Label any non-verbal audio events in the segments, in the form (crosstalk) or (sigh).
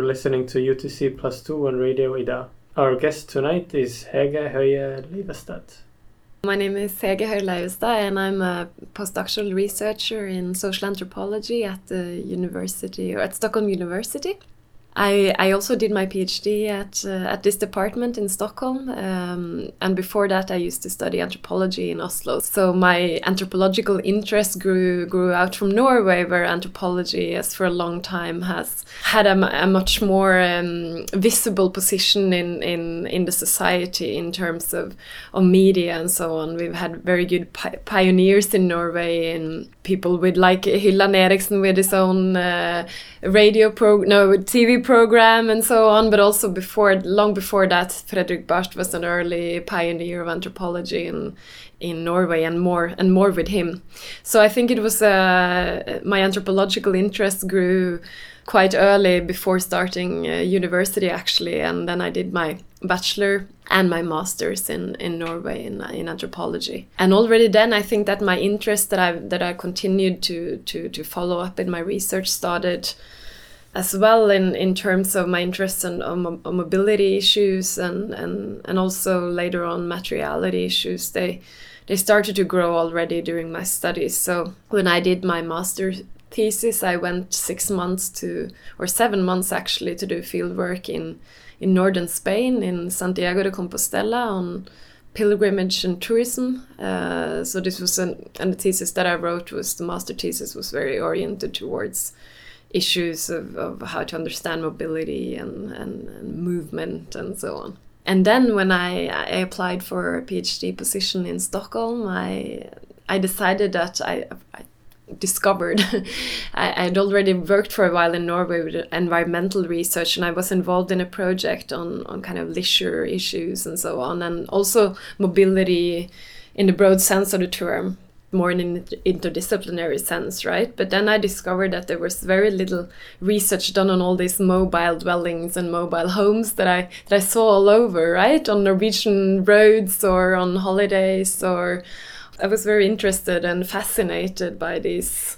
You're listening to UTC Plus 2 on Radio Ida. Our guest tonight is Hege Leivestad. My name is Hege Leivestad, and I'm a postdoctoral researcher in social anthropology at the university or at Stockholm University. I, I also did my PhD at uh, at this department in Stockholm, um, and before that, I used to study anthropology in Oslo. So my anthropological interest grew grew out from Norway, where anthropology, as for a long time, has had a, a much more um, visible position in, in in the society in terms of of media and so on. We've had very good pi pioneers in Norway, and people with like Hylland Eriksen with his own uh, radio pro no TV program and so on, but also before, long before that, Fredrik Barth was an early pioneer of anthropology in in Norway, and more and more with him. So I think it was uh, my anthropological interest grew quite early before starting uh, university actually, and then I did my bachelor and my masters in, in Norway in, in anthropology. And already then, I think that my interest that I that I continued to to to follow up in my research started as well in, in terms of my interest in on, on mobility issues and, and, and also later on materiality issues. They they started to grow already during my studies. So when I did my master thesis, I went six months to or seven months actually to do field work in in northern Spain in Santiago de Compostela on pilgrimage and tourism. Uh, so this was an and the thesis that I wrote was the master thesis was very oriented towards issues of, of how to understand mobility and, and, and, movement and so on. And then when I, I applied for a PhD position in Stockholm, I I decided that I, I discovered (laughs) I, I'd already worked for a while in Norway with environmental research and I was involved in a project on, on kind of leisure issues and so on and also mobility in the broad sense of the term more in an interdisciplinary sense, right? But then I discovered that there was very little research done on all these mobile dwellings and mobile homes that I that I saw all over, right? On Norwegian roads or on holidays or I was very interested and fascinated by these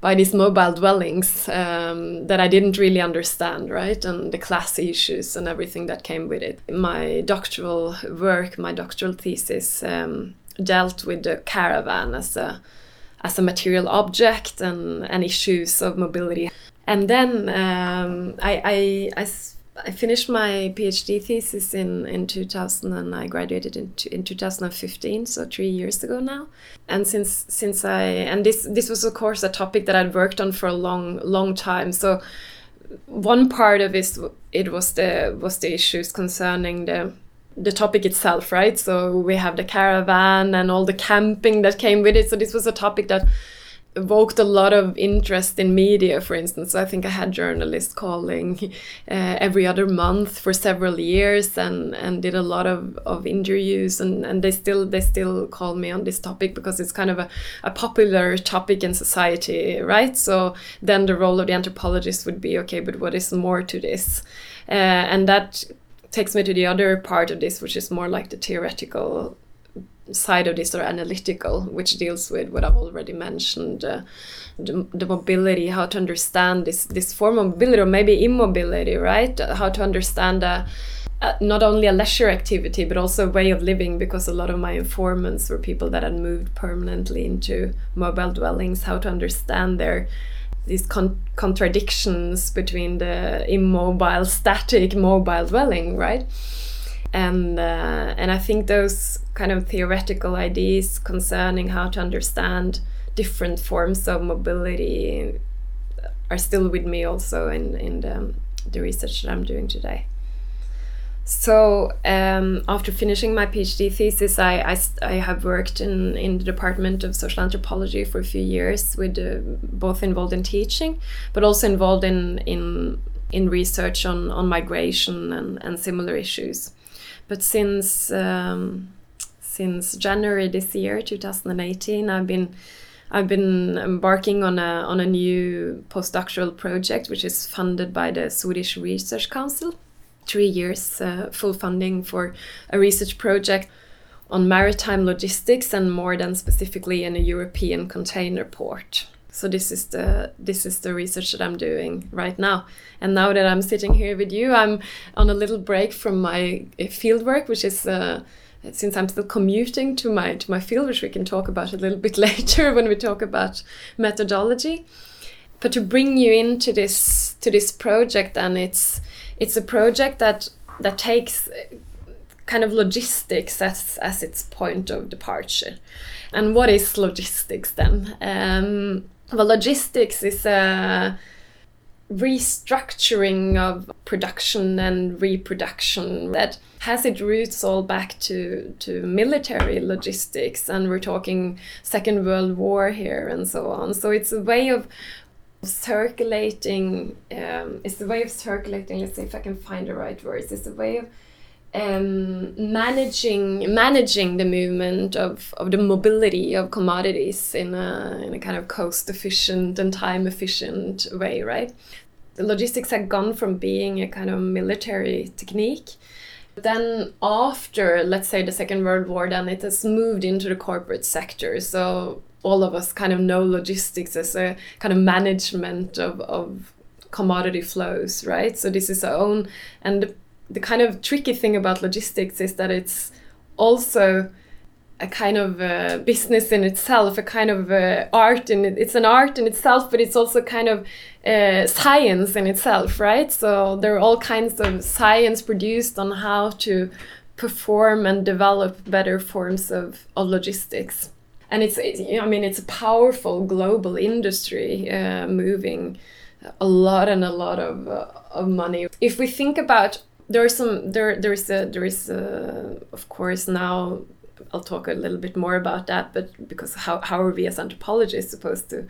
by these mobile dwellings um, that I didn't really understand, right? And the class issues and everything that came with it. My doctoral work, my doctoral thesis, um, dealt with the caravan as a as a material object and, and issues of mobility. And then um, I, I, I, I, finished my PhD thesis in, in 2000 and I graduated in, in 2015, so three years ago now. And since since I and this this was of course a topic that I'd worked on for a long long time. So one part of it it was the was the issues concerning the the topic itself, right? So we have the caravan and all the camping that came with it. So this was a topic that evoked a lot of interest in media, for instance. I think I had journalists calling (laughs) uh, every other month for several years and, and did a lot of, of interviews and, and they still they still call me on this topic because it's kind of a, a popular topic in society, right? So then the role of the anthropologist would be okay, but what is more to this? Uh, and that takes me to the other part of this, which is more like the theoretical side of this or analytical, which deals with what I've already mentioned, uh, the, the, mobility, how to understand this this form of mobility or maybe immobility, right? How to understand uh, uh, not only a leisure activity but also a way of living, because a lot of my informants were people that had moved permanently into mobile dwellings. How to understand their these con contradictions between the immobile, static, mobile dwelling, right? And uh, and I think those kind of theoretical ideas concerning how to understand different forms of mobility are still with me also in in the, the research that I'm doing today. So um, after finishing my PhD thesis, I, I, I, have worked in, in the Department of Social Anthropology for a few years, with uh, both involved in teaching, but also involved in in in research on, on migration and, and similar issues. But since um, since January this year, 2018, I've been I've been embarking on a on a new postdoctoral project, which is funded by the Swedish Research Council three years uh, full funding for a research project on maritime logistics and more than specifically in a European container port. So this is the this is the research that I'm doing right now. And now that I'm sitting here with you, I'm on a little break from my uh, field work, which is uh, since I'm still commuting to my to my field, which we can talk about a little bit (laughs) later when we talk about methodology. But to bring you into this to this project, and it's it's a project that that takes kind of logistics as as its point of departure. And what is logistics then? Um, well, logistics is a restructuring of production and reproduction that has its roots all back to, to military logistics and we're talking second world war here and so on so it's a way of circulating um, it's a way of circulating let's see if i can find the right words it's a way of um, managing managing the movement of, of the mobility of commodities in a, in a kind of cost efficient and time efficient way, right? The logistics had gone from being a kind of military technique. Then after, let's say, the Second World War, then it has moved into the corporate sector. So all of us kind of know logistics as a kind of management of, of commodity flows, right? So this is our own, and the the kind of tricky thing about logistics is that it's also a kind of business in itself, a kind of art it. It's an art in itself, but it's also kind of science in itself, right? So there are all kinds of science produced on how to perform and develop better forms of, of logistics. And it's, I mean, it's a powerful global industry uh, moving a lot and a lot of, uh, of money. If we think about there are some there there is a there is a, of course now I'll talk a little bit more about that but because how how are we as anthropologists supposed to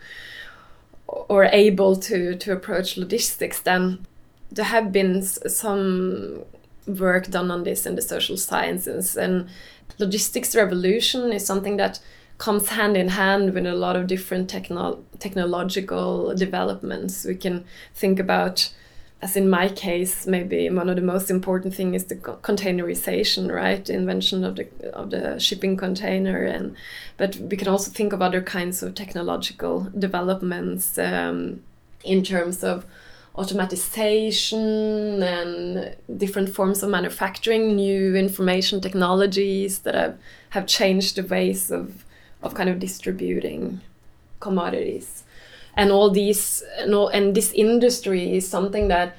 or able to to approach logistics then there have been some work done on this in the social sciences and logistics revolution is something that comes hand in hand with a lot of different techno technological developments we can think about as in my case, maybe one of the most important thing is the containerization, right? The invention of the of the shipping container, and but we can also think of other kinds of technological developments um, in terms of automatization and different forms of manufacturing, new information technologies that have, have changed the ways of of kind of distributing commodities and all these and, all, and this industry is something that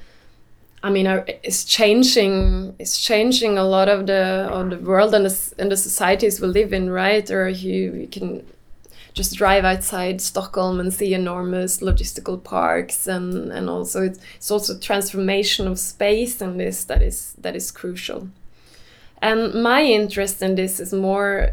I mean, uh, is changing. is changing a lot of the of the world and the, and the societies we live in, right? Or you, you can just drive outside Stockholm and see enormous logistical parks, and and also it's, it's also transformation of space and this that is that is crucial. And my interest in this is more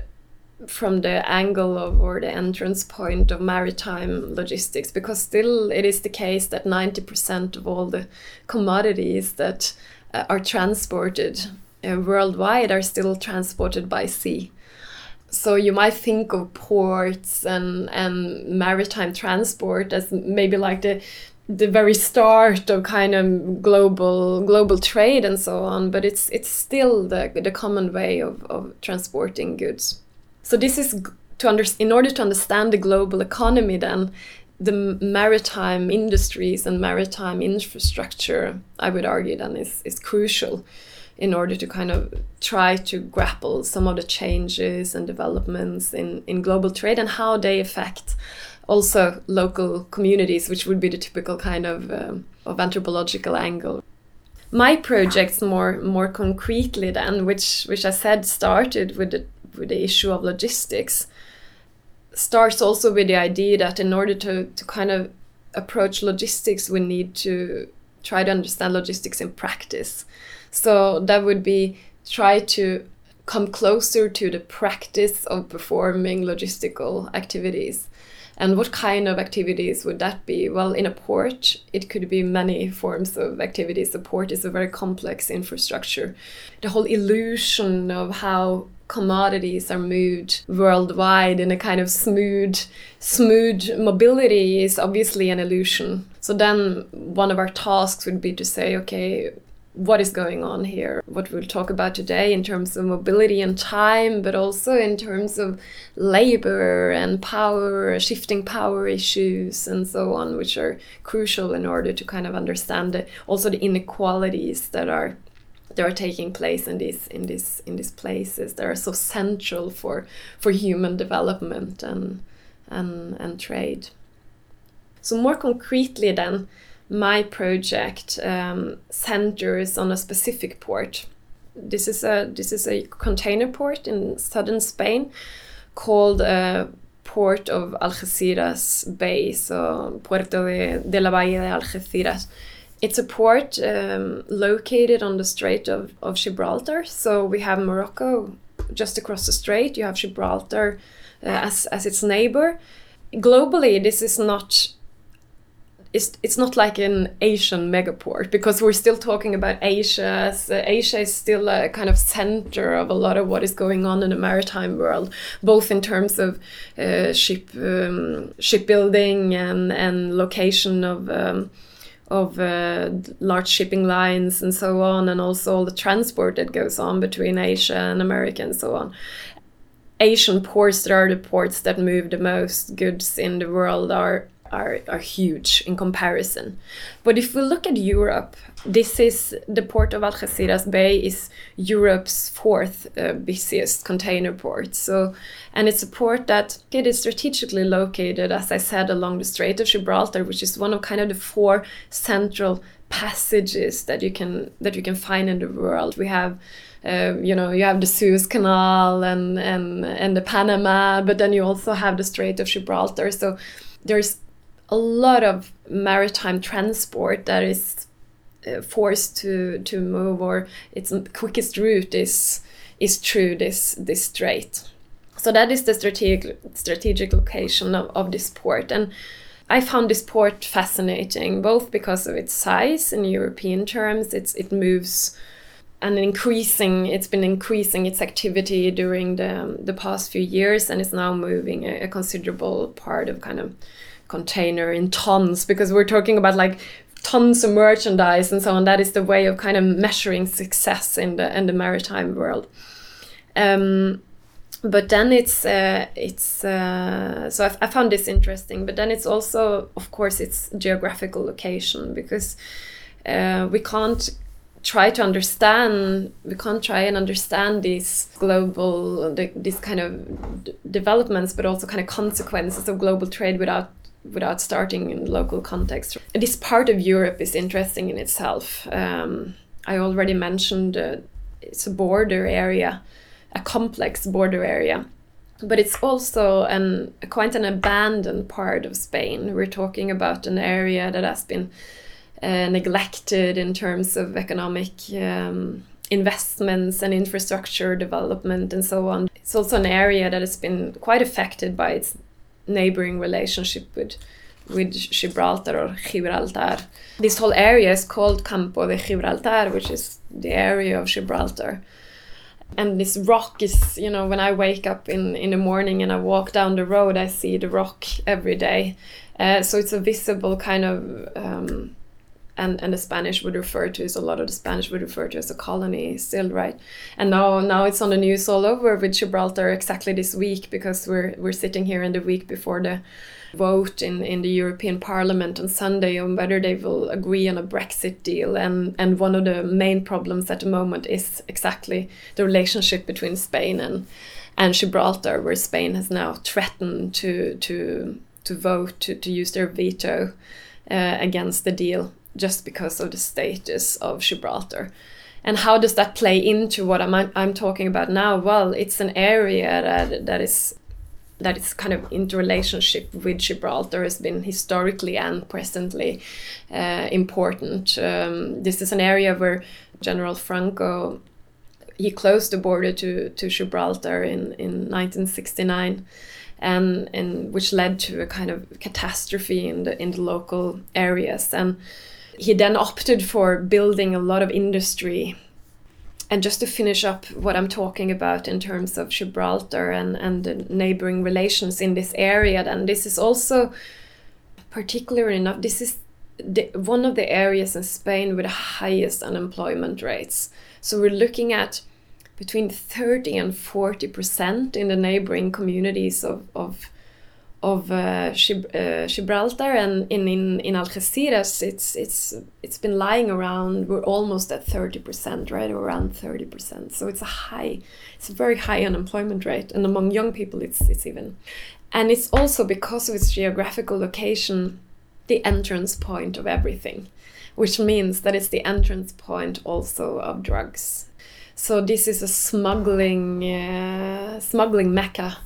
from the angle of or the entrance point of maritime logistics because still it is the case that 90% of all the commodities that uh, are transported uh, worldwide are still transported by sea. So you might think of ports and and maritime transport as maybe like the the very start of kind of global global trade and so on but it's it's still the the common way of, of transporting goods so this is to under, in order to understand the global economy then the maritime industries and maritime infrastructure I would argue then is, is crucial in order to kind of try to grapple some of the changes and developments in, in global trade and how they affect also local communities, which would be the typical kind of, um, of anthropological angle. My projects more more concretely then, which which I said started with the with the issue of logistics starts also with the idea that in order to, to kind of approach logistics, we need to try to understand logistics in practice. So that would be try to come closer to the practice of performing logistical activities. And what kind of activities would that be? Well, in a port, it could be many forms of activities. The port is a very complex infrastructure. The whole illusion of how commodities are moved worldwide in a kind of smooth smooth mobility is obviously an illusion. So then one of our tasks would be to say okay what is going on here, what we'll talk about today in terms of mobility and time, but also in terms of labor and power, shifting power issues, and so on, which are crucial in order to kind of understand also the inequalities that are that are taking place in these in these in these places that are so central for for human development and and and trade. So more concretely, then my project um, centers on a specific port. This is a this is a container port in southern Spain called uh, Port of Algeciras Bay, so Puerto de, de la Bahía de Algeciras. It's a port um, located on the Strait of, of Gibraltar. So we have Morocco just across the strait. You have Gibraltar uh, as as its neighbor. Globally, this is not it's, it's not like an Asian megaport because we're still talking about Asia. So Asia is still a kind of center of a lot of what is going on in the maritime world, both in terms of uh, ship um, shipbuilding and and location of. Um, of uh, large shipping lines and so on, and also all the transport that goes on between Asia and America and so on. Asian ports that are the ports that move the most goods in the world are are, are huge in comparison. But if we look at Europe, this is the port of Algeciras Bay is Europe's fourth uh, busiest container port. So, and it's a port that it is strategically located, as I said, along the Strait of Gibraltar, which is one of kind of the four central passages that you can that you can find in the world. We have. Uh, you know, you have the Suez Canal and, and and the Panama, but then you also have the Strait of Gibraltar. So there's a lot of maritime transport that is uh, forced to to move or its quickest route is is through this this strait. So that is the strategic strategic location of, of this port. And I found this port fascinating both because of its size in European terms it's it moves and increasing it's been increasing its activity during the the past few years and it's now moving a, a considerable part of kind of container in tons because we're talking about like tons of merchandise and so on. That is the way of kind of measuring success in the in the maritime world. Um, but then it's uh, it's uh, so I, I, found this interesting. But then it's also, of course, it's geographical location because uh, we can't try to understand we can't try and understand these global these kind of developments but also kind of consequences of global trade without without starting in local context. This part of Europe is interesting in itself. Um, I already mentioned uh, it's a border area, a complex border area, but it's also an quite an abandoned part of Spain. We're talking about an area that has been uh, neglected in terms of economic. Um, investments and infrastructure development and so on. It's also an area that has been quite affected by its neighboring relationship with with Gibraltar or Gibraltar. This whole area is called Campo de Gibraltar, which is the area of Gibraltar. And this rock is, you know, when I wake up in, in the morning and I walk down the road, I see the rock every day. Uh, so it's a visible kind of um, and and the Spanish would refer to is a lot of the Spanish would refer to as a colony still, right? And now now it's on the news all over with Gibraltar exactly this week because we're we're sitting here in the week before the vote in, in the European Parliament on Sunday on whether they will agree on a Brexit deal. And, and one of the main problems at the moment is exactly the relationship between Spain and, and Gibraltar, where Spain has now threatened to, to, to vote, to, to use their veto uh, against the deal just because of the status of Gibraltar. And how does that play into what I'm, I'm talking about now? Well, it's an area that, that is that is kind of interrelationship with Gibraltar has been historically and presently uh, important. Um, this is an area where General Franco he closed the border to, to Gibraltar in, in 1969 and, and which led to a kind of catastrophe in the in the local areas and he then opted for building a lot of industry. And just to finish up what I'm talking about in terms of Gibraltar and, and the neighboring relations in this area, then this is also particularly enough, this is the, one of the areas in Spain with the highest unemployment rates. So we're looking at between 30 and 40 percent in the neighboring communities of, of of uh, uh, Gibraltar and in, in, in Algeciras, it's it's it's been lying around. We're almost at thirty percent, right, around thirty percent. So it's a high, it's a very high unemployment rate, and among young people, it's it's even, and it's also because of its geographical location, the entrance point of everything, which means that it's the entrance point also of drugs. So this is a smuggling uh, smuggling mecca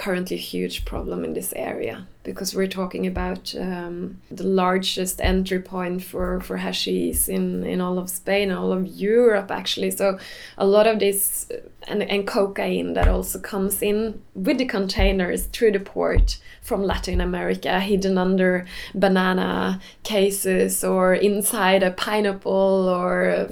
currently a huge problem in this area because we're talking about um, the largest entry point for, for hashish in, in all of Spain, all of Europe actually. So a lot of this uh, and, and cocaine that also comes in with the containers through the port from Latin America, hidden under banana cases or inside a pineapple or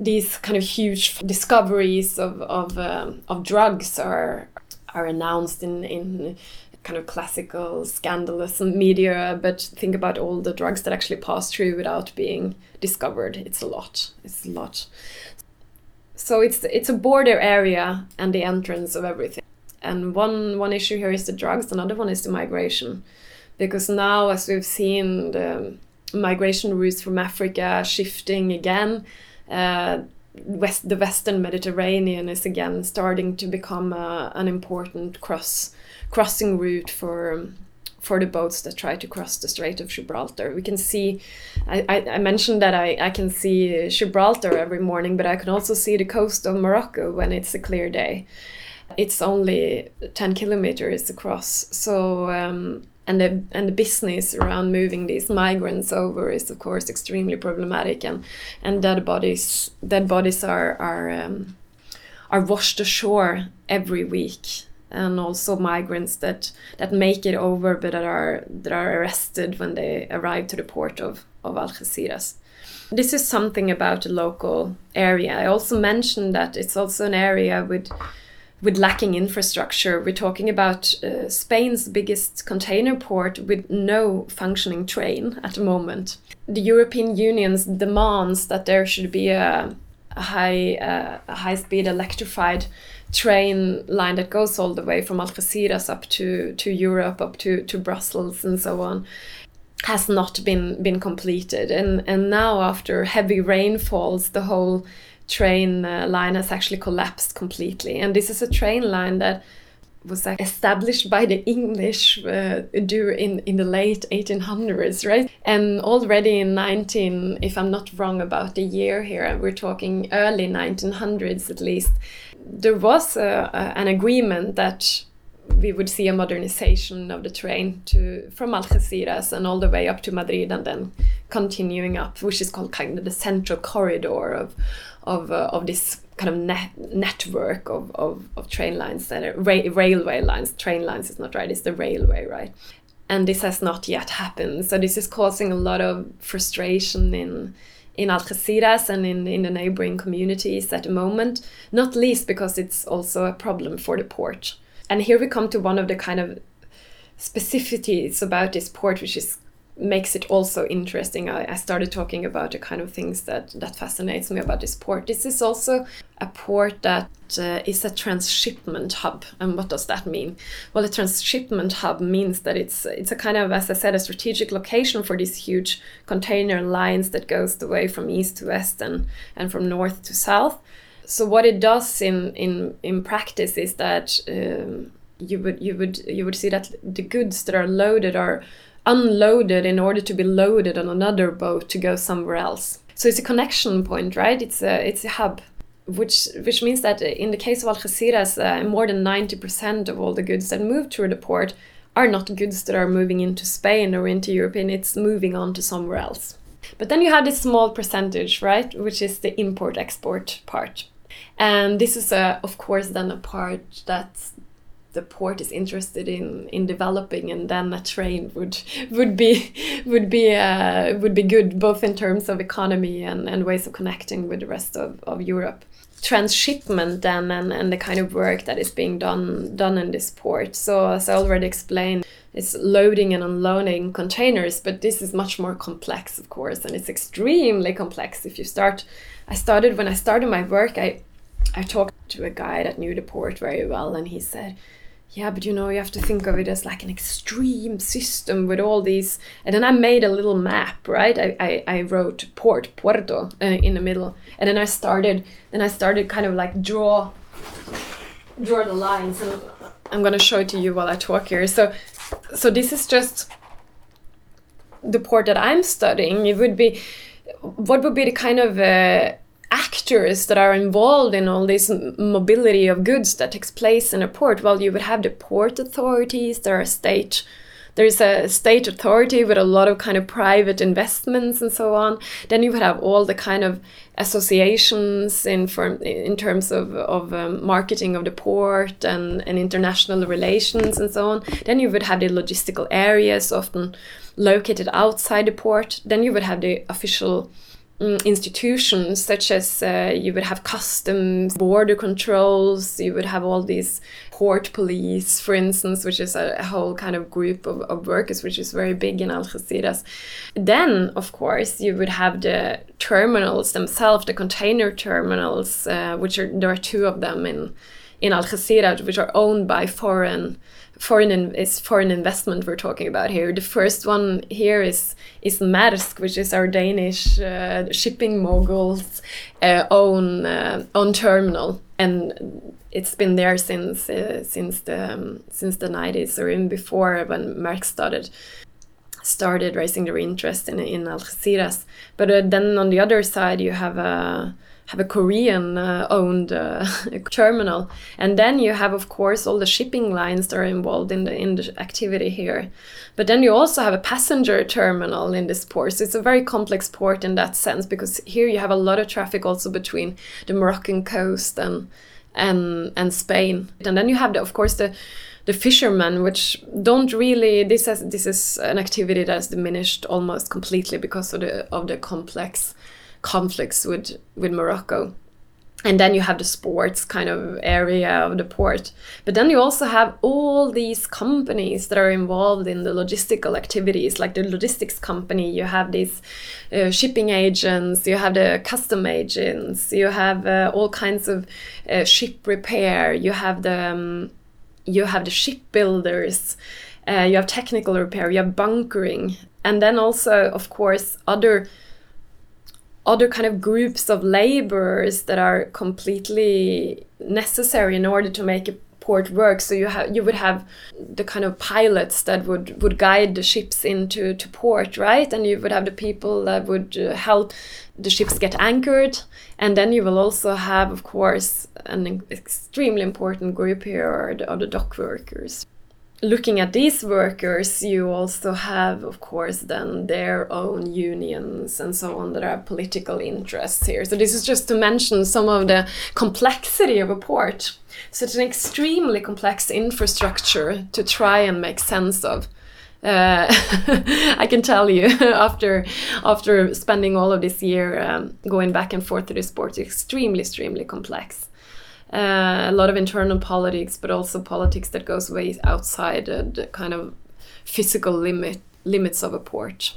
these kind of huge discoveries of of, um, of drugs are are announced in in kind of classical scandalous media but think about all the drugs that actually pass through without being discovered. It's a lot. It's a lot. So it's it's a border area and the entrance of everything. And one one issue here is the drugs another one is the migration. Because now as we've seen the migration routes from africa shifting again uh, west the western Mediterranean is again starting to become uh, an important cross crossing route for for the boats that try to cross the Strait of Gibraltar. We can see, I, I, I, mentioned that I, I can see Gibraltar every morning, but I can also see the coast of Morocco when it's a clear day. It's only 10 kilometers across. So um, and the and the business around moving these migrants over is of course extremely problematic and and dead bodies dead bodies are are um, are washed ashore every week and also migrants that that make it over but that are that are arrested when they arrive to the port of of Algeciras. This is something about the local area. I also mentioned that it's also an area with with lacking infrastructure. We're talking about uh, Spain's biggest container port with no functioning train at the moment. The European Union's demands that there should be a, a high uh, a high speed electrified train line that goes all the way from Algeciras up to, to Europe, up to, to Brussels and so on has not been been completed and and now after heavy rainfalls the whole train uh, line has actually collapsed completely. And this is a train line that was established by the English uh, in in the late 1800s, right? And already in 19, if I'm not wrong about the year here, we're talking early 1900s at least, there was a, a, an agreement that we would see a modernization of the train to from Algeciras and all the way up to Madrid and then continuing up, which is called kind of the central corridor of of uh, of this kind of net network of, of, of train lines that are ra railway lines. Train lines is not right; it's the railway, right? And this has not yet happened. So this is causing a lot of frustration in in Algeciras and in, in the neighboring communities at the moment, not least because it's also a problem for the port. And here we come to one of the kind of specificities about this port, which is makes it also interesting. I, I, started talking about the kind of things that that fascinates me about this port. This is also a port that uh, is a transshipment hub. And what does that mean? Well, a transshipment hub means that it's it's a kind of, as I said, a strategic location for these huge container lines that goes the way from east to west and and from north to south. So what it does in in in practice is that um, you would you would you would see that the goods that are loaded are unloaded in order to be loaded on another boat to go somewhere else. So it's a connection point, right? It's a it's a hub, which which means that in the case of Algeciras, uh, more than ninety percent of all the goods that move through the port are not goods that are moving into Spain or into Europe, and it's moving on to somewhere else. But then you have this small percentage, right, which is the import-export part. And this is, a, of course, then a part that's the port is interested in in developing and then a train would would be would be uh, would be good both in terms of economy and, and ways of connecting with the rest of, of Europe. Transshipment then and, and the kind of work that is being done done in this port. So as I already explained it's loading and unloading containers but this is much more complex of course and it's extremely complex. If you start i started when i started my work i i talked to a guy that knew the port very well and he said yeah but you know you have to think of it as like an extreme system with all these and then i made a little map right i i, I wrote port puerto uh, in the middle and then i started then i started kind of like draw draw the lines and i'm going to show it to you while i talk here so so this is just the port that I'm studying. It would be what would be the kind of uh, actors that are involved in all this mobility of goods that takes place in a port? Well, you would have the port authorities. There are state there's a state authority with a lot of kind of private investments and so on. Then you would have all the kind of associations in firm, in terms of, of um, marketing of the port and, and international relations and so on. Then you would have the logistical areas often located outside the port. Then you would have the official institutions such as uh, you would have customs, border controls, you would have all these port police, for instance, which is a, a whole kind of group of, of, workers, which is very big in Algeciras. Then, of course, you would have the terminals themselves, the container terminals, uh, which are there are two of them in in Algeciras, which are owned by foreign foreign in, is foreign investment we're talking about here. The first one here is is Maersk, which is our Danish uh, shipping mogul's uh, own uh, own terminal, and it's been there since uh, since the um, since the 90s or even before when Maersk started started raising their interest in in Algeciras. But uh, then on the other side, you have a have a Korean uh, owned uh, (laughs) terminal. And then you have, of course, all the shipping lines that are involved in the, in the activity here. But then you also have a passenger terminal in this port. So it's a very complex port in that sense because here you have a lot of traffic also between the Moroccan coast and and and Spain. And then you have, the, of course, the the fishermen, which don't really this has this is an activity that has diminished almost completely because of the of the complex conflicts with with Morocco. And then you have the sports kind of area of the port. But then you also have all these companies that are involved in the logistical activities, like the logistics company. You have these uh, shipping agents, you have the custom agents, you have uh, all kinds of uh, ship repair, you have the um, you have the shipbuilders, uh, you have technical repair, you have bunkering, and then also, of course, other other kind of groups of laborers that are completely necessary in order to make a port work. So you have you would have the kind of pilots that would would guide the ships into to port, right? And you would have the people that would uh, help the ships get anchored, and then you will also have, of course, an extremely important group here are the, are the dock workers looking at these workers, you also have, of course, then their own unions and so on that are political interests here. So this is just to mention some of the complexity of a port. So it's an extremely complex infrastructure to try and make sense of. Uh, (laughs) I can tell you (laughs) after after spending all of this year um, going back and forth to this port, it's extremely, extremely complex uh, a lot of internal politics, but also politics that goes way outside the kind of physical limit limits of a port.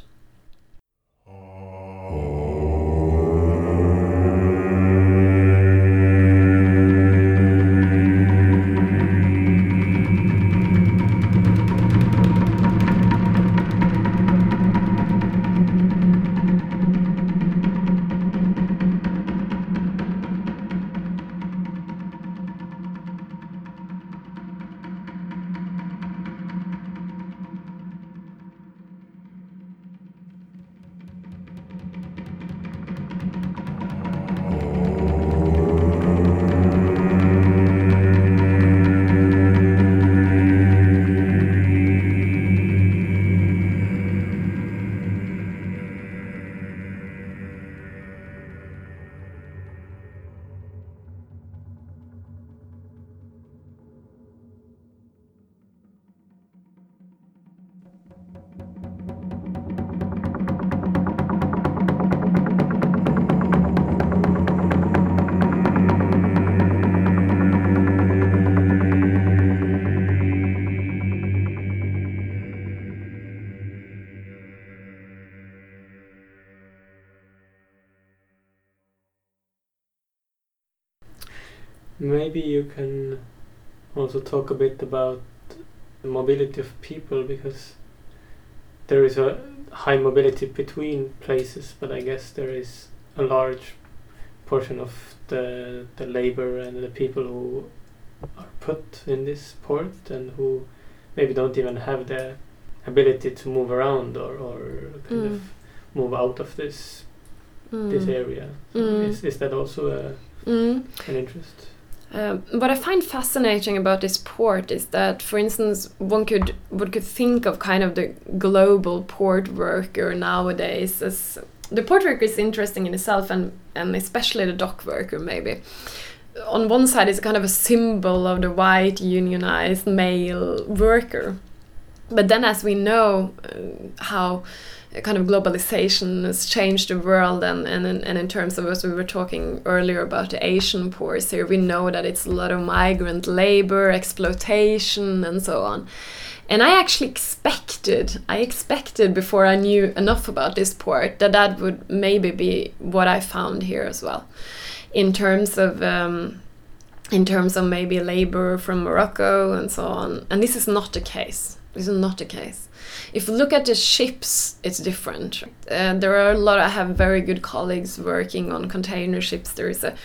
Maybe you can also talk a bit about the mobility of people because there is a high mobility between places, but I guess there is a large portion of the the labor and the people who are put in this port and who maybe don't even have the ability to move around or, or kind Mm. of move out of this this Mm. area. Mm. Is, is that also a, Mm. an interest? Um, what I find fascinating about this port is that, for instance, one could one could think of kind of the global port worker nowadays as the port worker is interesting in itself, and and especially the dock worker maybe. On one side, it's kind of a symbol of the white unionized male worker, but then, as we know, uh, how kind of globalization has changed the world and, and, and in terms of as we were talking earlier about the asian ports here we know that it's a lot of migrant labor exploitation and so on. And i actually expected i expected before i knew enough about this port that that would maybe be what i found here as well. In terms of um, in terms of maybe labor from morocco and so on. And this is not the case. This is not the case if you look at the ships, it's different. Uh, there are a lot. I have very good colleagues working on container ships. There is a,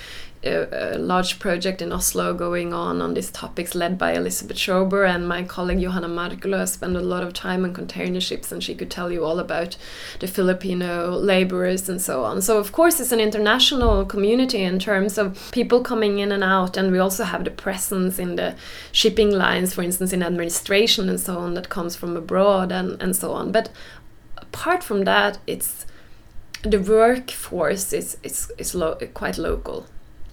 a, a large project in Oslo going on on these topics, led by Elizabeth Schober and my colleague Johanna Markkula. spent a lot of time on container ships, and she could tell you all about the Filipino laborers and so on. So of course, it's an international community in terms of people coming in and out, and we also have the presence in the shipping lines, for instance, in administration and so on, that comes from abroad and, and so on. But apart from that, it's the workforce is is, is lo- quite local.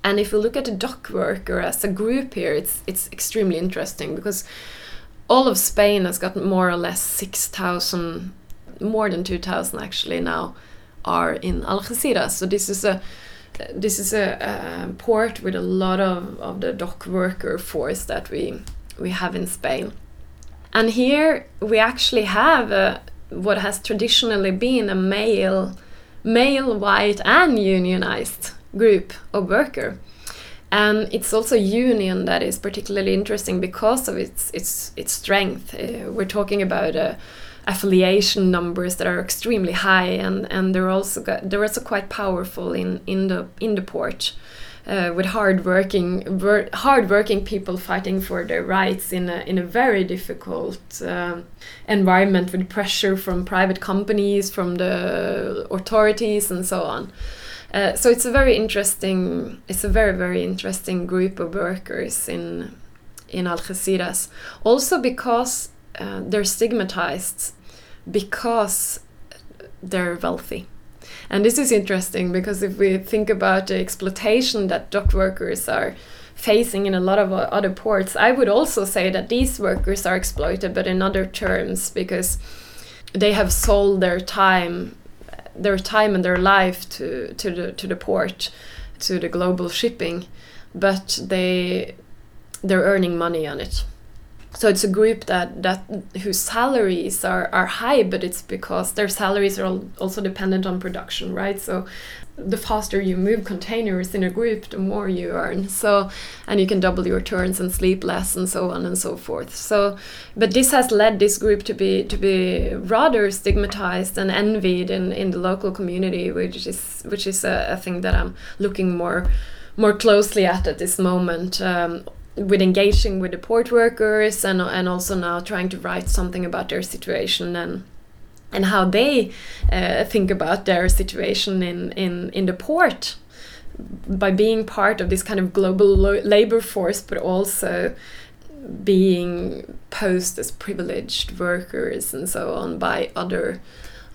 And if we look at the dock worker as a group here, it's it's extremely interesting because all of Spain has got more or less six thousand, more than two thousand actually now, are in Algeciras. So this is a this is a, a port with a lot of, of the dock worker force that we we have in Spain. And here we actually have a, what has traditionally been a male, male, white, and unionized group of worker. And it's also union that is particularly interesting because of its its its strength. Uh, we're talking about uh, affiliation numbers that are extremely high, and and they're also got, they're also quite powerful in in the in the port uh, with hardworking wor- hardworking people fighting for their rights in a in a very difficult um, environment with pressure from private companies, from the authorities, and so on. Uh, so it's a very interesting it's a very very interesting group of workers in in Algeciras. Also because uh, they're stigmatized because they're wealthy. And this is interesting because if we think about the exploitation that dock workers are facing in a lot of other ports, I would also say that these workers are exploited, but in other terms, because they have sold their time, their time and their life to, to the to the port, to the global shipping, but they they're earning money on it so it's a group that that whose salaries are, are high but it's because their salaries are also dependent on production right? So the faster you move containers in a group the more you earn. So and you can double your turns and sleep less and so on and so forth. So but this has led this group to be to be rather stigmatized and envied in, in the local community which is which is a, a thing that i'm looking more more closely at at this moment. Um, with engaging with the port workers and and also now trying to write something about their situation and and how they uh, think about their situation in, in, in the port by being part of this kind of global lo- labor force, but also being posed as privileged workers and so on by other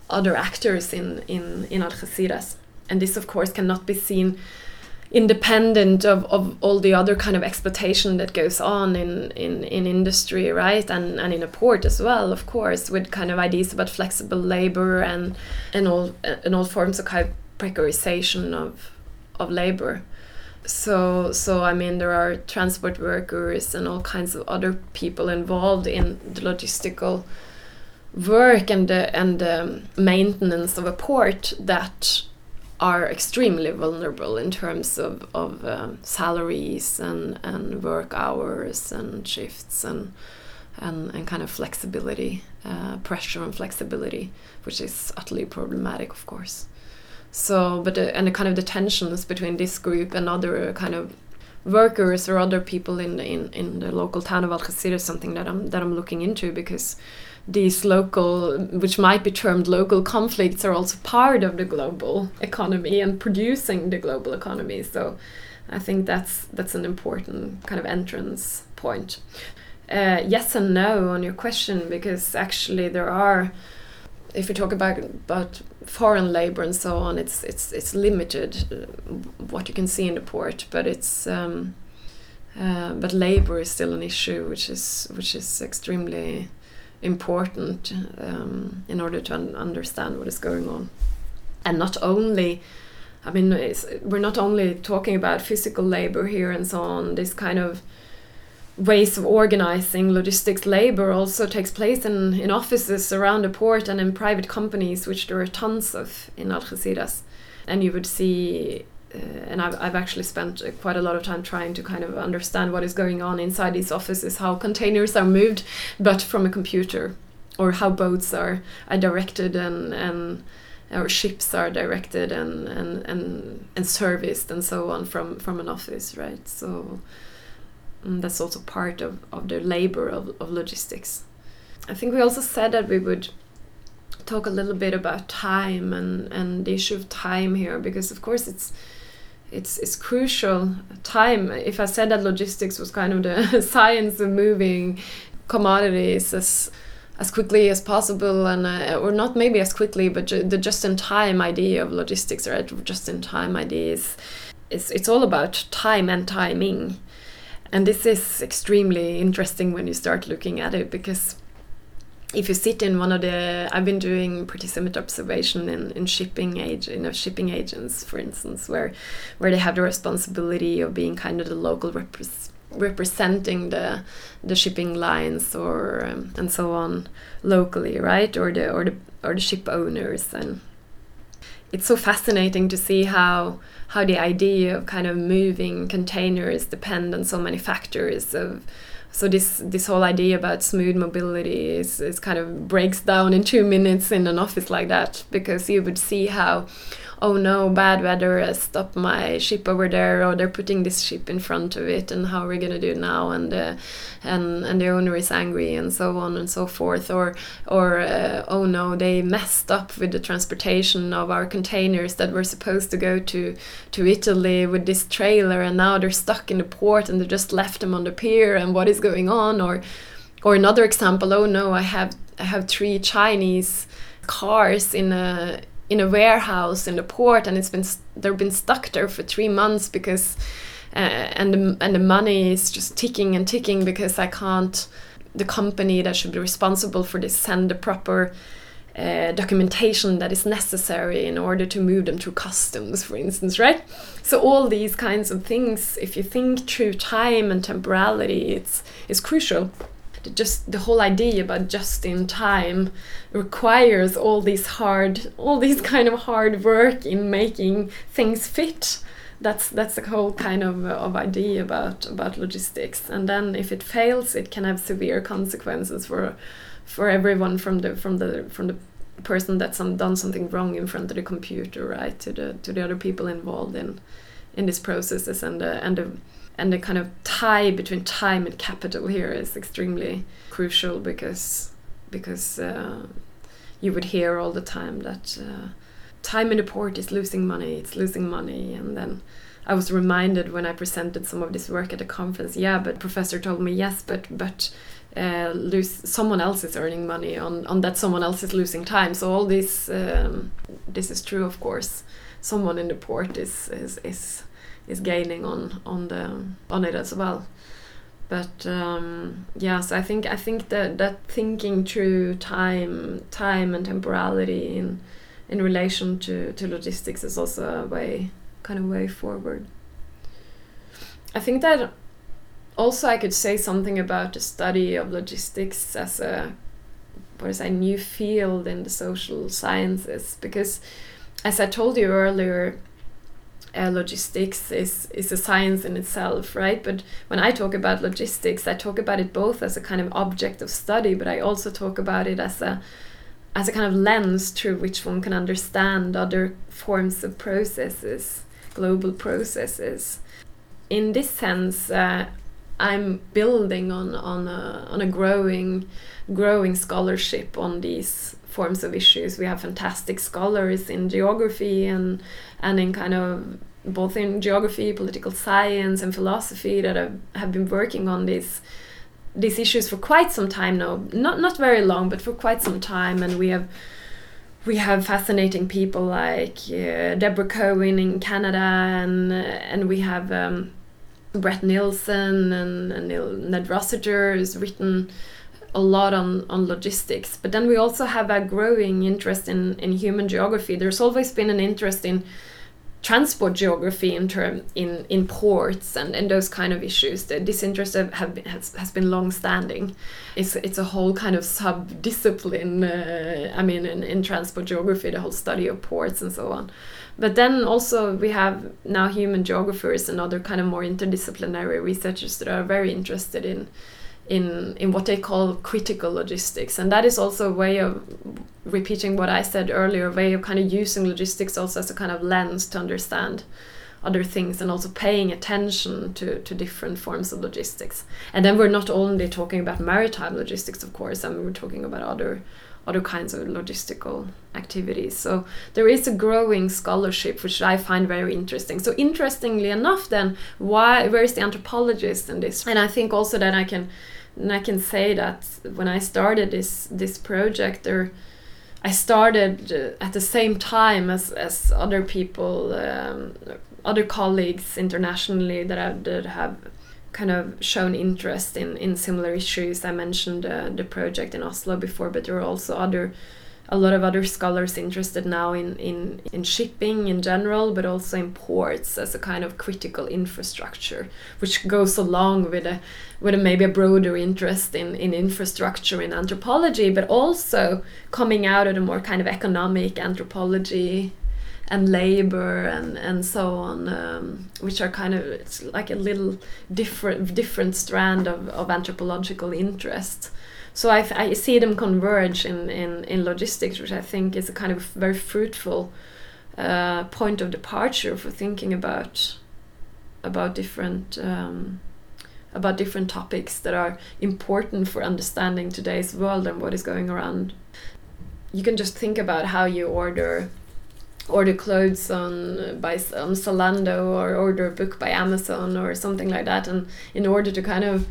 other actors in in in Algeciras. And this, of course, cannot be seen independent of, of all the other kind of exploitation that goes on in, in, in industry, right? And, and in a port as well, of course, with kind of ideas about flexible labor and, and, all, and all forms of kind of precarization of, of labor. So, so I mean, there are transport workers and all kinds of other people involved in the logistical work and the, and the maintenance of a port that are extremely vulnerable in terms of, of um, salaries and, and work hours and shifts and and, and kind of flexibility, uh, pressure and flexibility, which is utterly problematic, of course. So, but uh, and the kind of the tensions between this group and other kind of workers or other people in the, in, in the local town of Algeciras something that I'm that I'm looking into because these local, which might be termed local conflicts, are also part of the global economy and producing the global economy. So, I think that's that's an important kind of entrance point. Uh, yes and no on your question because actually there are if you talk about about foreign labor and so on, it's it's it's limited uh, what you can see in the port, but it's um, uh, but labor is still an issue, which is which is extremely important um, in order to un understand what is going on, and not only. I mean, we're not only talking about physical labor here and so on. This kind of ways of organizing logistics labor also takes place in, in offices around the port and in private companies, which there are tons of in Algeciras. And you would see, uh, and I've, I've actually spent quite a lot of time trying to kind of understand what is going on inside these offices, how containers are moved, but from a computer, or how boats are, are directed and, and or ships are directed and, and, and, and serviced and so on from, from an office, right? So mm, that's also part of, of the labor of, of logistics. I think we also said that we would talk a little bit about time and, and the issue of time here because of course it's it's it's crucial time. If i said that logistics was kind of the (laughs) science of moving commodities as as quickly as possible and uh, or not maybe as quickly but ju the just in time idea of logistics right just in time idea is, is it's all about time and timing. And this is extremely interesting when you start looking at it because if you sit in one of the i've been doing similar observation in, in shipping age you know shipping agents for instance where where they have the responsibility of being kind of the local repres representing the the shipping lines or um, and so on locally right? Or the or the or the ship owners. And it's so fascinating to see how how the idea of kind of moving containers depend on so many factors of so this this whole idea about smooth mobility is, is kind of breaks down in two minutes in an office like that because you would see how oh no, bad weather stopped my ship over there, or they're putting this ship in front of it, and how are we gonna do now? And uh, and and the owner is angry, and so on and so forth. Or or uh, oh no, they messed up with the transportation of our containers that were supposed to go to to Italy with this trailer, and now they're stuck in the port, and they just left them on the pier, and what is going on? Or or another example, oh no, I have I have three Chinese cars in a in a warehouse in the port and it's been they've been stuck there for three months because uh, and the, and the money is just ticking and ticking because I can't the company that should be responsible for this send the proper uh, documentation that is necessary in order to move them through customs, for instance, right? So all these kinds of things, if you think through time and temporality, it's it's crucial just the whole idea about just in time requires all these hard all these kind of hard work in making things fit. That's that's the whole kind of of idea about about logistics. And then if it fails it can have severe consequences for for everyone from the from the from the person that's done something wrong in front of the computer right to the to the other people involved in in these processes and the and the and the kind of tie between time and capital here is extremely crucial because because uh, you would hear all the time that uh, time in the port is losing money it's losing money. And then I was reminded when I presented some of this work at a conference yeah but professor told me yes but but uh, lose someone else is earning money on, on that someone else is losing time. So all this um, this is true of course. Someone in the port is is, is is gaining on on the on it as well. But um, yes i think i think that that thinking through time time and temporality in in relation to to logistics is also a way kind of way forward. I think that also i could say something about the study of logistics as a what is a new field in the social sciences because as I told you earlier, uh, logistics is is a science in itself, right? But when I talk about logistics, I talk about it both as a kind of object of study, but I also talk about it as a as a kind of lens through which one can understand other forms of processes, global processes. In this sense, uh, I'm building on on a, on a growing growing scholarship on these forms of issues. We have fantastic scholars in geography and and in kind of both in geography, political science, and philosophy that have, have been working on these these issues for quite some time now. Not not very long, but for quite some time, and we have we have fascinating people like uh, Deborah Cowen in Canada, and and we have um, Brett Neilson and, and Ned Rossiter has written a lot on, on logistics. But then we also have a growing interest in, in human geography. There's always been an interest in transport geography in term in, in ports and, and those kind of issues. The, this interest have, been, has, has been long standing. It's, it's a whole kind of sub discipline, uh, I mean, in, in transport geography, the whole study of ports and so on. But then also we have now human geographers and other kind of more interdisciplinary researchers that are very interested in in in what they call critical logistics and that is also a way of repeating what i said earlier a way of kind of using logistics also as a kind of lens to understand other things and also paying attention to, to different forms of logistics and then we're not only talking about maritime logistics of course mean we're talking about other other kinds of logistical activities. So there is a growing scholarship which I find very interesting. So interestingly enough, then why where is the anthropologist in this? And I think also that I can and I can say that when I started this this project, or I started uh, at the same time as, as other people, um, other colleagues internationally that have, that have kind of shown interest in, in similar issues. I mentioned uh, the project in Oslo before, but there are also other a lot of other scholars interested now in, in, in shipping in general, but also in ports as a kind of critical infrastructure, which goes along with a with a maybe a broader interest in, in infrastructure in anthropology, but also coming out of a more kind of economic anthropology and labor and and so on, um, which are kind of it's like a little different different strand of, of anthropological interest. So I, I see them converge in, in, in logistics, which I think is a kind of very fruitful uh, point of departure for thinking about about different um, about different topics that are important for understanding today's world and what is going around. You can just think about how you order order clothes on by on Zalando or order a book by Amazon or something like that, and in order to kind of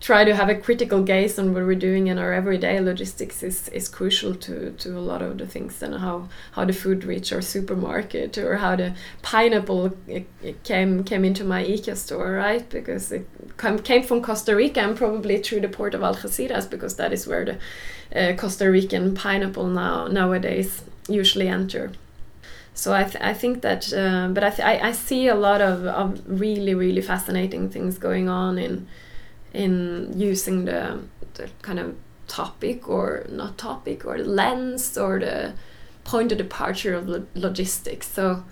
try to have a critical gaze on what we're doing in our everyday logistics is, is crucial to, to a lot of the things and how, how the food reached our supermarket or how the pineapple it, it came came into my IKEA store right? Because it came from Costa Rica and probably through the port of Algeciras because that is where the uh, Costa Rican pineapple now nowadays usually enter. So I, th I think that, uh, but I, I, I see a lot of, of really, really fascinating things going on in in using the, the kind of topic or not topic or the lens or the point of departure of lo logistics. So,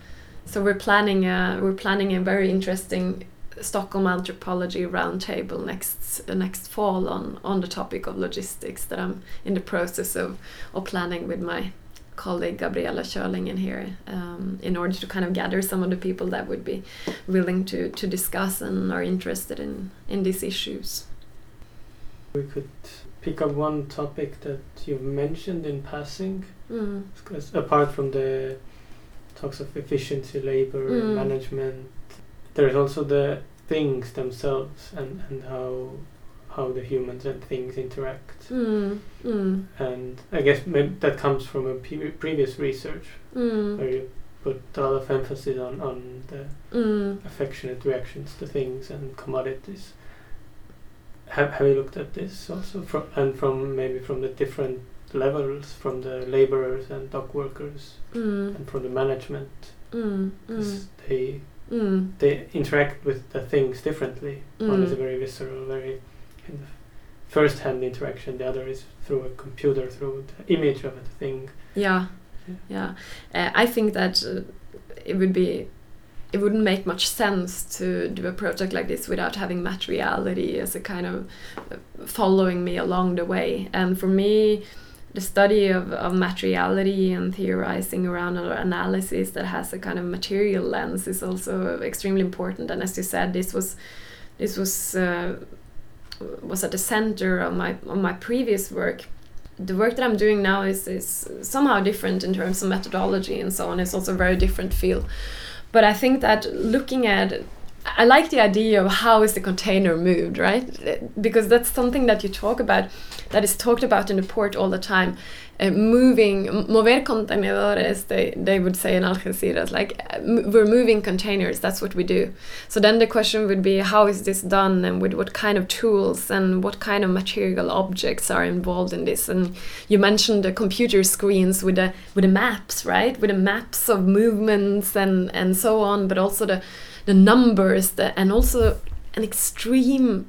so we're planning a, we're planning a very interesting Stockholm anthropology roundtable next next fall on on the topic of logistics that I'm in the process of of planning with my colleague Gabriella Kjörlingen here um, in order to kind of gather some of the people that would be willing to, to discuss and are interested in, in these issues. We could pick up one topic that you've mentioned in passing, mm. because apart from the talks of efficiency, labor, mm. management, there's also the things themselves and, and how how the humans and things interact. Mm, mm. And I guess that comes from a pre previous research mm. where you put a lot of emphasis on, on the mm. affectionate reactions to things and commodities. Have, have you looked at this also from and from maybe from the different levels from the laborers and dock workers mm. and from the management mm, they Mm. they interact with the things differently. One is a very visceral, very kind of first-hand interaction. The other is through a computer, through the image of a thing. Yeah. yeah. Uh, I think that uh, it would be it wouldn't make much sense to do a project like this without having materiality as a kind of uh, following me along the way. And for me, the study of, of materiality and theorizing around an analysis that has a kind of material lens is also extremely important. And as you said, this was this was uh, was at the center of my of my previous work. The work that I'm doing now is is somehow different in terms of methodology and so on. It's also a very different field. But I think that looking at I like the idea of how is the container moved, right? Because that's something that you talk about, that is talked about in the port all the time. Uh, moving, mover contenedores, they, they would say in Algeciras, like uh, we're moving containers, that's what we do. So then the question would be how is this done and with what kind of tools and what kind of material objects are involved in this? And you mentioned the computer screens with the, with the maps, right? With the maps of movements and, and so on, but also the the numbers the, and also an extreme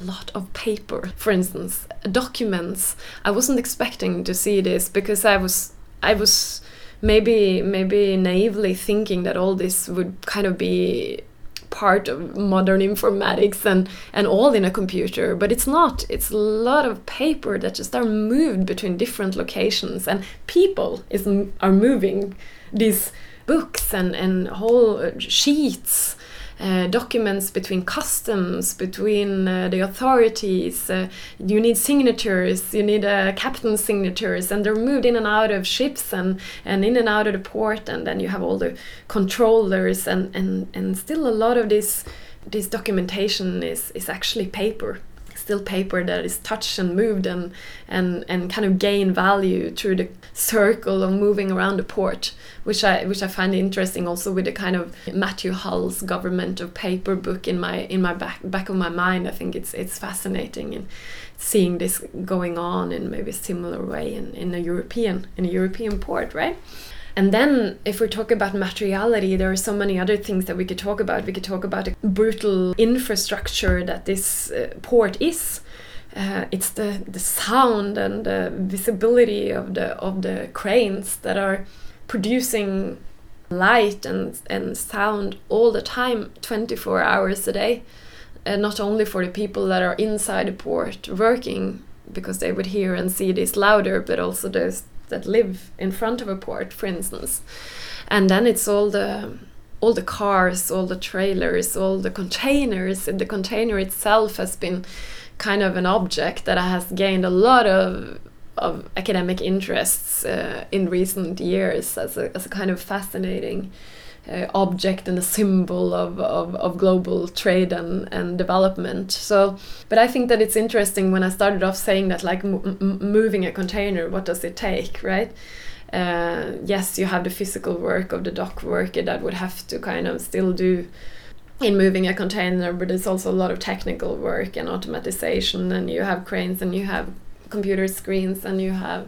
lot of paper for instance documents. I wasn't expecting to see this because i was i was maybe maybe naively thinking that all this would kind of be part of modern informatics and and all in a computer but it's not. It's a lot of paper that just are moved between different locations and people is are moving these books and, and whole uh, sheets, uh, documents between customs, between uh, the authorities. Uh, you need signatures, you need uh, captain signatures, and they're moved in and out of ships and, and in and out of the port. And then you have all the controllers, and, and, and still a lot of this this documentation is, is actually paper still paper that is touched and moved and and and kind of gain value through the circle of moving around the port, which I which I find interesting also with the kind of Matthew Hull's Government of Paper book in my in my back back of my mind. I think it's it's fascinating in seeing this going on in maybe a similar way in, in a European in a European port, right? And then, if we talk about materiality, there are so many other things that we could talk about. We could talk about the brutal infrastructure that this uh, port is. Uh, it's the, the sound and the visibility of the of the cranes that are producing light and, and sound all the time 24 hours a day and not only for the people that are inside the port working because they would hear and see this louder but also those that live in front of a port, for instance. And then it's all the all the cars, all the trailers, all the containers. The container itself has been kind of an object that has gained a lot of of academic interests uh, in recent years as a, as a kind of fascinating uh, object and a symbol of, of, of global trade and, and development. So, but I think that it's interesting when I started off saying that, like moving a container, what does it take, right? Uh, yes, you have the physical work of the dock worker that would have to kind of still do in moving a container, but there's also a lot of technical work and automatization, and you have cranes and you have computer screens and you have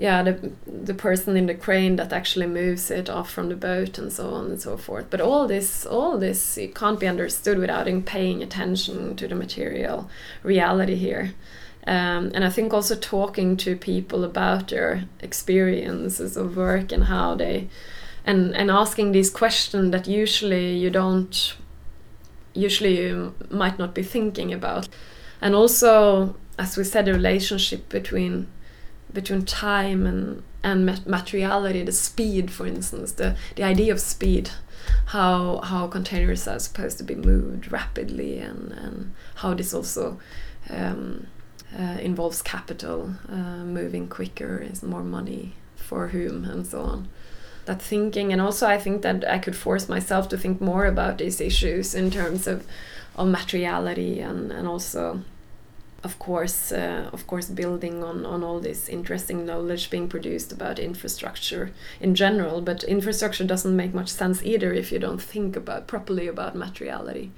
yeah the the person in the crane that actually moves it off from the boat and so on and so forth. But all this all this it can't be understood without paying attention to the material reality here. Um, and I think also talking to people about their experiences of work and how they and and asking these questions that usually you don't usually you might not be thinking about. And also as we said the relationship between between time and and materiality, the speed, for instance, the the idea of speed, how how containers are supposed to be moved rapidly, and and how this also um, uh, involves capital, uh, moving quicker is more money for whom, and so on. That thinking, and also I think that I could force myself to think more about these issues in terms of of materiality and and also of course, uh, of course, building on, on all this interesting knowledge being produced about infrastructure in general. But infrastructure doesn't make much sense either if you don't think about properly about materiality.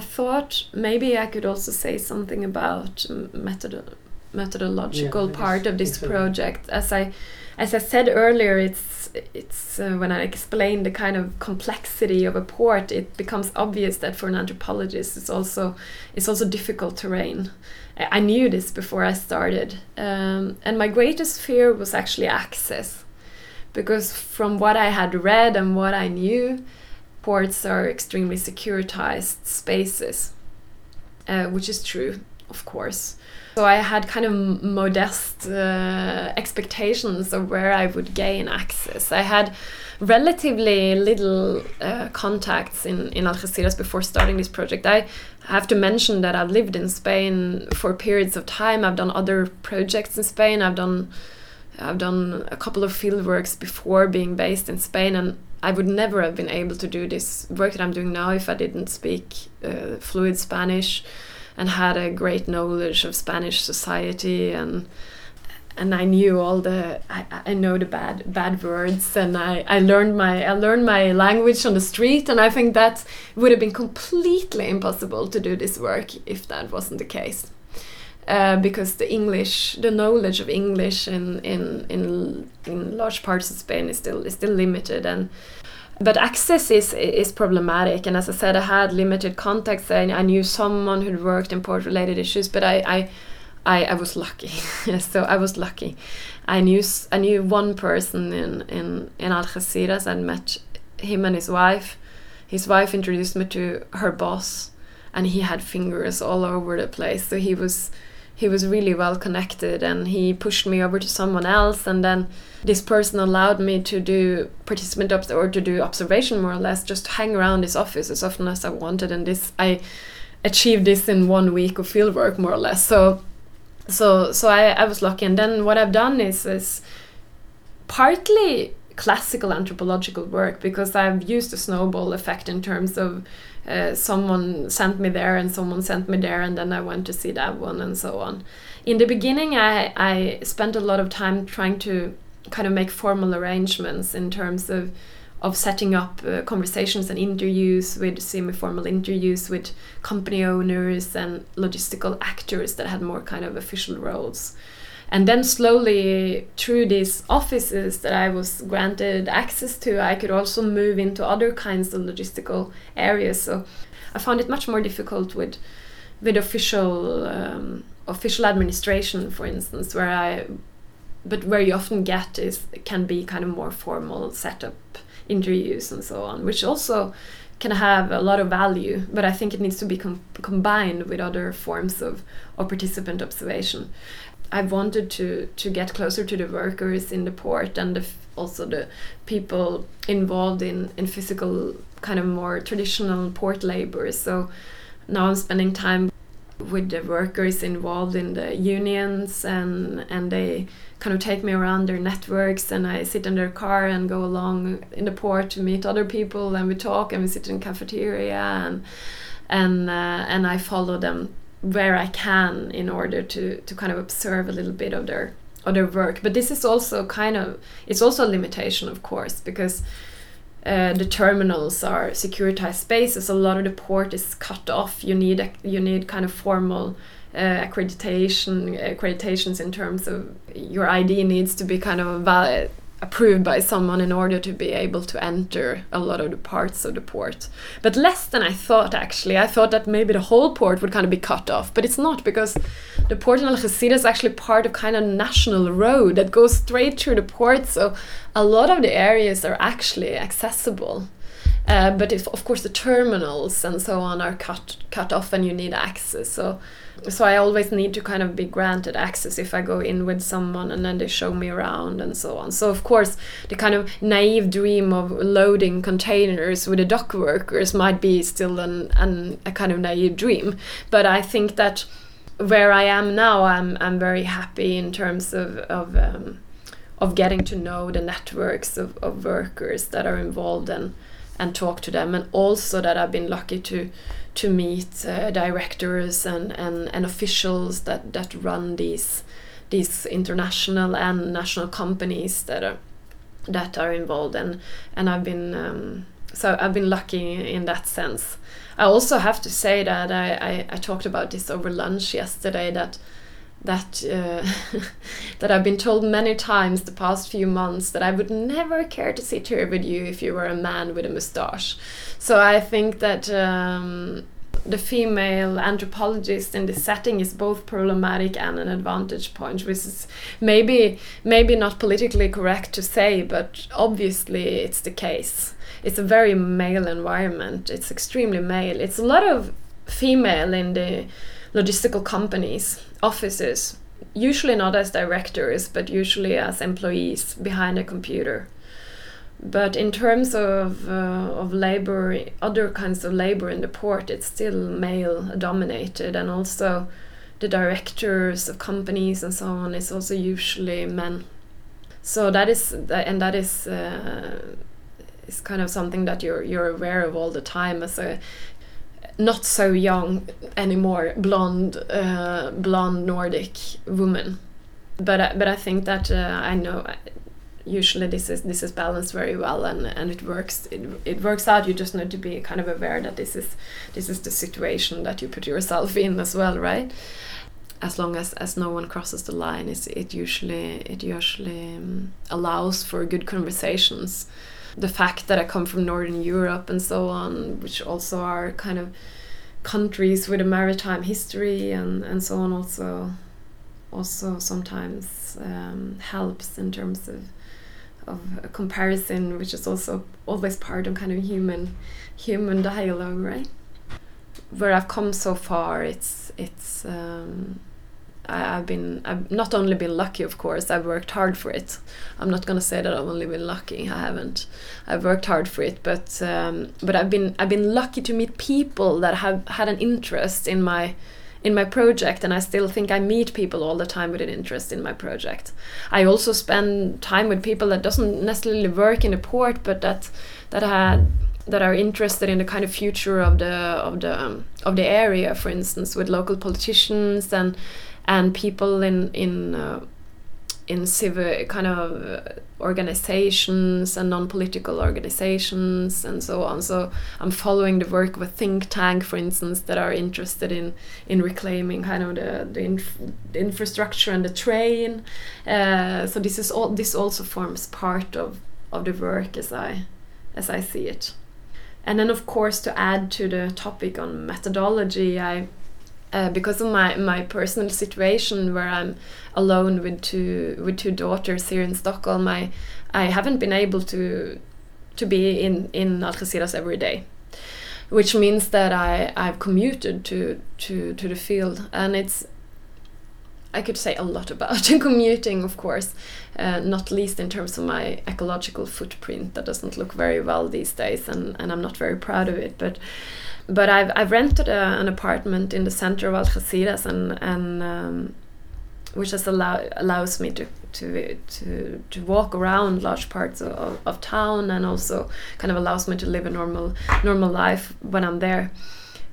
Thought maybe I could also say something about method methodological yeah, part of this project. As I as I said earlier, it's it's uh, when I explain the kind of complexity of a port, it becomes obvious that for an anthropologist, it's also it's also difficult terrain. I knew this before I started, um, and my greatest fear was actually access, because from what I had read and what I knew, ports are extremely securitized spaces, uh, which is true, of course. So I had kind of modest uh, expectations of where I would gain access. I had relatively little uh, contacts in, in Algeciras before starting this project. I have to mention that I've lived in Spain for periods of time. I've done other projects in Spain. I've done I've done a couple of field works before being based in Spain, and I would never have been able to do this work that I'm doing now if I didn't speak uh, fluid Spanish and had a great knowledge of Spanish society and and I knew all the I, I know the bad bad words and I, I learned my I learned my language on the street and I think that would have been completely impossible to do this work if that wasn't the case. Uh, because the English, the knowledge of English in, in in in large parts of Spain is still is still limited, and but access is is problematic. And as i said i had limited contacts. And i knew someone who'd worked in port related issues but i i I, I was lucky. (laughs) So i was lucky. I knew i knew one person in in in algeciras. And met him and his wife. His wife introduced me to her boss and he had fingers all over the place. So he was he was really well connected and he pushed me over to someone else and then this person allowed me to do participant obs- or to do observation more or less just hang around his office as often as i wanted and this i achieved this in one week of fieldwork more or less. So so so I, I was lucky. And then what i've done is is partly classical anthropological work because i've used the snowball effect in terms of uh, someone sent me there and someone sent me there and then I went to see that one and so on. In the beginning, I, I spent a lot of time trying to kind of make formal arrangements in terms of of setting up uh, conversations and interviews with semi-formal interviews with company owners and logistical actors that had more kind of official roles and then slowly through these offices that i was granted access to i could also move into other kinds of logistical areas. So i found it much more difficult with with official um, official administration for instance where i but where you often get is can be kind of more formal setup interviews and so on which also can have a lot of value but i think it needs to be com combined with other forms of, of participant observation I wanted to to get closer to the workers in the port and the also the people involved in in physical kind of more traditional port labor. So now I'm spending time with the workers involved in the unions and and they kind of take me around their networks and I sit in their car and go along in the port to meet other people and we talk and we sit in cafeteria and and uh, and I follow them where I can in order to to kind of observe a little bit of their of their work. But this is also kind of it's also a limitation, of course, because uh, the terminals are securitized spaces. A lot of the port is cut off. You need you need kind of formal uh, accreditation accreditations in terms of your ID needs to be kind of valid approved by someone in order to be able to enter a lot of the parts of the port. But less than I thought actually. I thought that maybe the whole port would kind of be cut off, but it's not because the port in Algeciras is actually part of kind of national road that goes straight through the port. So a lot of the areas are actually accessible. Uh, but if, of course the terminals and so on are cut cut off and you need access. So so I always need to kind of be granted access if I go in with someone and then they show me around and so on. So of course the kind of naive dream of loading containers with the dock workers might be still an, an a kind of naive dream. But I think that where I am now, I'm I'm very happy in terms of of um, of getting to know the networks of, of workers that are involved and and talk to them, and also that I've been lucky to to meet uh, directors and, and, and officials that, that run these these international and national companies that are that are involved and and I've been um, so I've been lucky in that sense. I also have to say that I, I, I talked about this over lunch yesterday that that uh, (laughs) that I've been told many times the past few months that I would never care to sit here with you if you were a man with a mustache. So I think that um, the female anthropologist in this setting is both problematic and an advantage point, which is maybe maybe not politically correct to say, but obviously it's the case. It's a very male environment. It's extremely male. It's a lot of female in the logistical companies, offices, usually not as directors, but usually as employees behind a computer. But in terms of uh, of labor, other kinds of labor in the port, it's still male dominated, and also the directors of companies and so on is also usually men. So that is and that is uh, is kind of something that you're you're aware of all the time as a not so young anymore blonde uh, blonde Nordic woman. But but I think that uh, I know usually this is this is balanced very well and and it works it, it works out. You just need to be kind of aware that this is this is the situation that you put yourself in as well right? As long as as no one crosses the line it's, it usually it usually um, allows for good conversations the fact that I come from northern Europe and so on which also are kind of countries with a maritime history and and so on also also sometimes um, helps in terms of of a comparison, which is also always part of kind of human human dialogue, right? Where I've come so far, it's it's um, I, have been I've not only been lucky, of course. I've worked hard for it. I'm not gonna say that I've only been lucky. I haven't. I've worked hard for it, but um, but I've been I've been lucky to meet people that have had an interest in my in my project and I still think I meet people all the time with an interest in my project. I also spend time with people that doesn't necessarily work in the port but that that had that are interested in the kind of future of the of the um, of the area for instance with local politicians and and people in in uh, in civil kind of organizations and non-political organizations and so on. So I'm following the work of a think tank, for instance, that are interested in in reclaiming kind of the the, inf the infrastructure and the train. Uh, so this is all this also forms part of of the work as I as I see it. And then of course to add to the topic on methodology, I uh, because of my, my personal situation where I'm alone with two with two daughters here in Stockholm, I I haven't been able to to be in in Algeciras every day, which means that I I've commuted to to to the field, and it's I could say a lot about (laughs) commuting, of course, uh, not least in terms of my ecological footprint that doesn't look very well these days, and, and I'm not very proud of it. But but I've I've rented a, an apartment in the center of Algeciras and and um, which just allow allows me to to to to walk around large parts of, of, town and also kind of allows me to live a normal normal life when I'm there.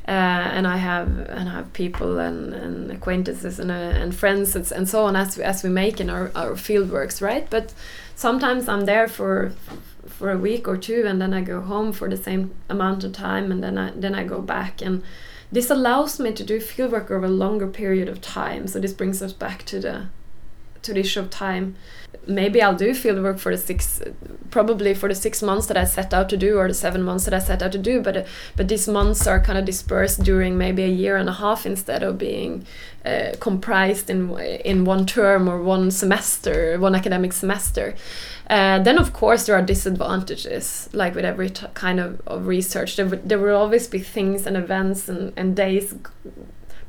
Uh, and I have and I have people and, and acquaintances and, uh, and friends and, and so on as we, as we make in our, our field works, right? But sometimes I'm there for for a week or two and then I go home for the same amount of time and then I then I go back. And this allows me to do fieldwork over a longer period of time. So this brings us back to the to the issue of time maybe I'll do fieldwork for the six probably for the six months that I set out to do or the seven months that I set out to do but but these months are kind of dispersed during maybe a year and a half instead of being uh, comprised in in one term or one semester one academic semester uh, then, of course, there are disadvantages, like with every kind of, of research. There, there will always be things and events and, and days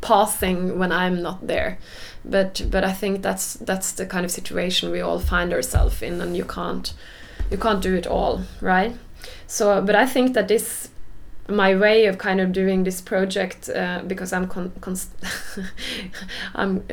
passing when I'm not there. But but I think that's that's the kind of situation we all find ourselves in, and you can't you can't do it all, right? So, but I think that this my way of kind of doing this project uh, because I'm con (laughs) I'm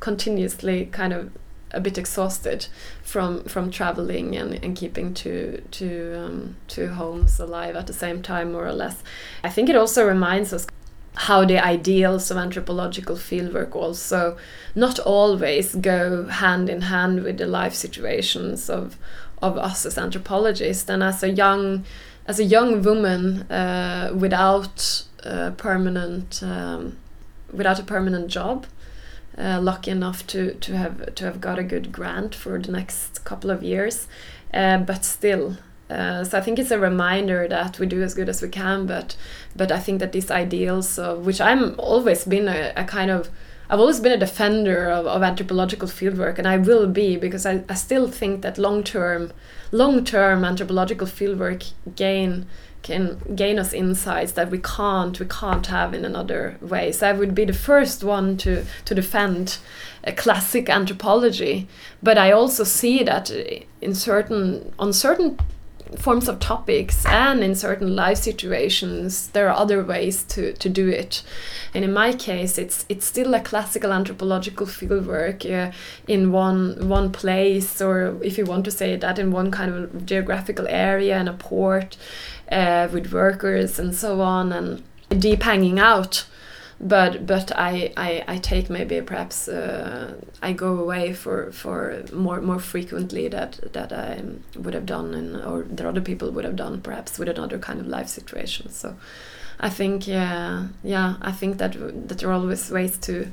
continuously kind of a bit exhausted from from traveling and, and keeping two two um, two homes alive at the same time more or less. I think it also reminds us how the ideals of anthropological fieldwork also not always go hand in hand with the life situations of of us as anthropologists and as a young as a young woman uh, without a permanent um, without a permanent job. Uh, lucky enough to to have to have got a good grant for the next couple of years, uh, but still. Uh, so I think it's a reminder that we do as good as we can, but but I think that these ideals, of which I'm always been a, a kind of I've always been a defender of, of anthropological fieldwork, and I will be because I, I still think that long term, long term anthropological fieldwork gain can gain us insights that we can't we can't have in another way. So I would be the first one to to defend a classic anthropology, but I also see that in certain on certain forms of topics and in certain life situations there are other ways to, to do it. And in my case it's it's still a classical anthropological fieldwork uh, in one one place or if you want to say that in one kind of geographical area and a port uh, with workers and so on and deep hanging out but but I, I, I take maybe perhaps uh, I go away for, for more more frequently that that I would have done and or that other people would have done perhaps with another kind of life situation. So I think yeah yeah I think that that there are always ways to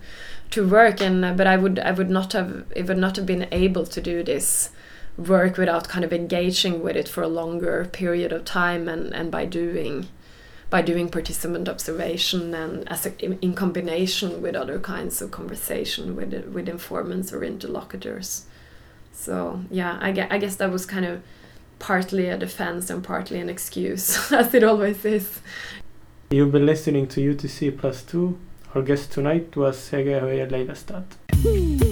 to work and but I would I would not have it would not have been able to do this work without kind of engaging with it for a longer period of time and and by doing by doing participant observation and as a, in combination with other kinds of conversation with with informants or interlocutors. So yeah, I guess, I guess that was kind of partly a defense and partly an excuse, (laughs) as it always is. You've been listening to UTC Plus 2. Our guest tonight was Hege Høyer Leivestad.